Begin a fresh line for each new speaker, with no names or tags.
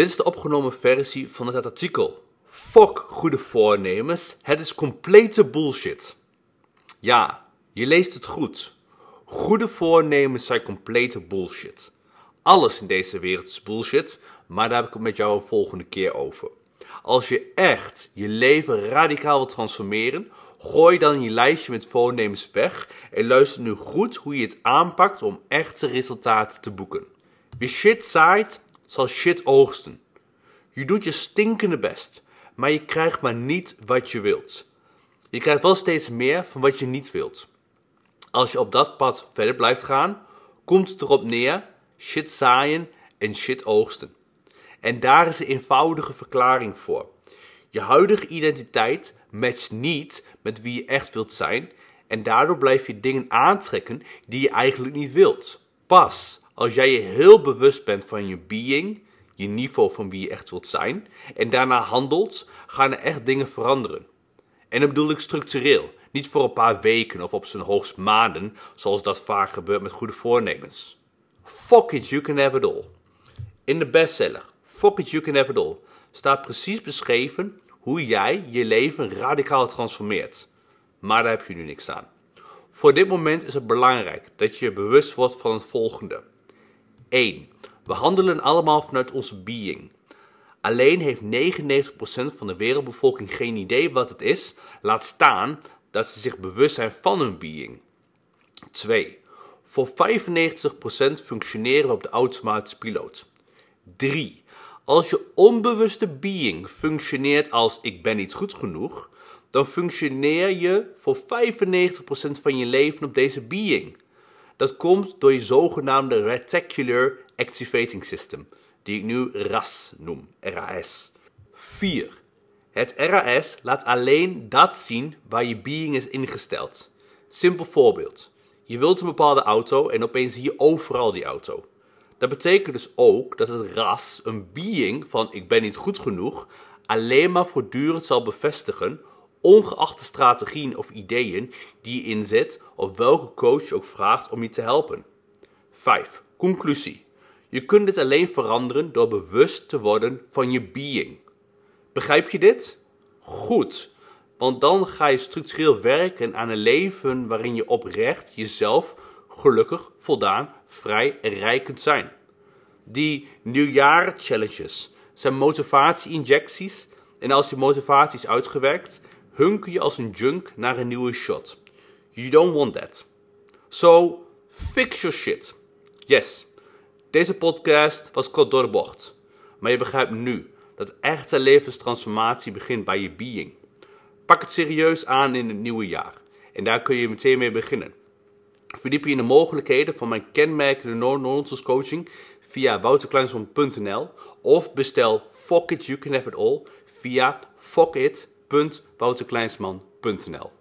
Dit is de opgenomen versie van het artikel. Fuck goede voornemens, het is complete bullshit. Ja, je leest het goed. Goede voornemens zijn complete bullshit. Alles in deze wereld is bullshit, maar daar heb ik het met jou een volgende keer over. Als je echt je leven radicaal wilt transformeren, gooi dan je lijstje met voornemens weg en luister nu goed hoe je het aanpakt om echte resultaten te boeken. Wie shit zaait, zal shit oogsten. Je doet je stinkende best, maar je krijgt maar niet wat je wilt. Je krijgt wel steeds meer van wat je niet wilt. Als je op dat pad verder blijft gaan, komt het erop neer shit zaaien en shit oogsten. En daar is een eenvoudige verklaring voor. Je huidige identiteit matcht niet met wie je echt wilt zijn en daardoor blijf je dingen aantrekken die je eigenlijk niet wilt. Pas als jij je heel bewust bent van je being, je niveau van wie je echt wilt zijn, en daarna handelt, gaan er echt dingen veranderen. En dat bedoel ik structureel, niet voor een paar weken of op zijn hoogst maanden, zoals dat vaak gebeurt met goede voornemens. Fuck it, you can have it all. In de bestseller Fuck it, you can have it all staat precies beschreven hoe jij je leven radicaal transformeert. Maar daar heb je nu niks aan. Voor dit moment is het belangrijk dat je je bewust wordt van het volgende. 1. We handelen allemaal vanuit onze being. Alleen heeft 99% van de wereldbevolking geen idee wat het is, laat staan dat ze zich bewust zijn van hun being. 2. Voor 95% functioneren op de automatische piloot. 3. Als je onbewuste being functioneert als ik ben niet goed genoeg, dan functioneer je voor 95% van je leven op deze being. Dat komt door je zogenaamde Reticular Activating System, die ik nu RAS noem, RAS. 4. Het RAS laat alleen dat zien waar je being is ingesteld. Simpel voorbeeld. Je wilt een bepaalde auto en opeens zie je overal die auto. Dat betekent dus ook dat het ras, een being van ik ben niet goed genoeg, alleen maar voortdurend zal bevestigen, ongeacht de strategieën of ideeën die je inzet of welke coach je ook vraagt om je te helpen. 5. Conclusie. Je kunt dit alleen veranderen door bewust te worden van je being. Begrijp je dit? Goed, want dan ga je structureel werken aan een leven waarin je oprecht jezelf gelukkig, voldaan, vrij en rijk kunt zijn. Die nieuwjaar-challenges zijn motivatie-injecties en als je motivatie is uitgewerkt, hunker je als een junk naar een nieuwe shot. You don't want that. So, fix your shit. Yes, deze podcast was kort door de bocht. Maar je begrijpt nu dat echte levenstransformatie begint bij je being. Pak het serieus aan in het nieuwe jaar. En daar kun je meteen mee beginnen. Verdiep je in de mogelijkheden van mijn kenmerkende no-nonsense coaching via wouterkleinsman.nl of bestel Fuck It You Can Have It All via fuckit.wouterkleinsman.nl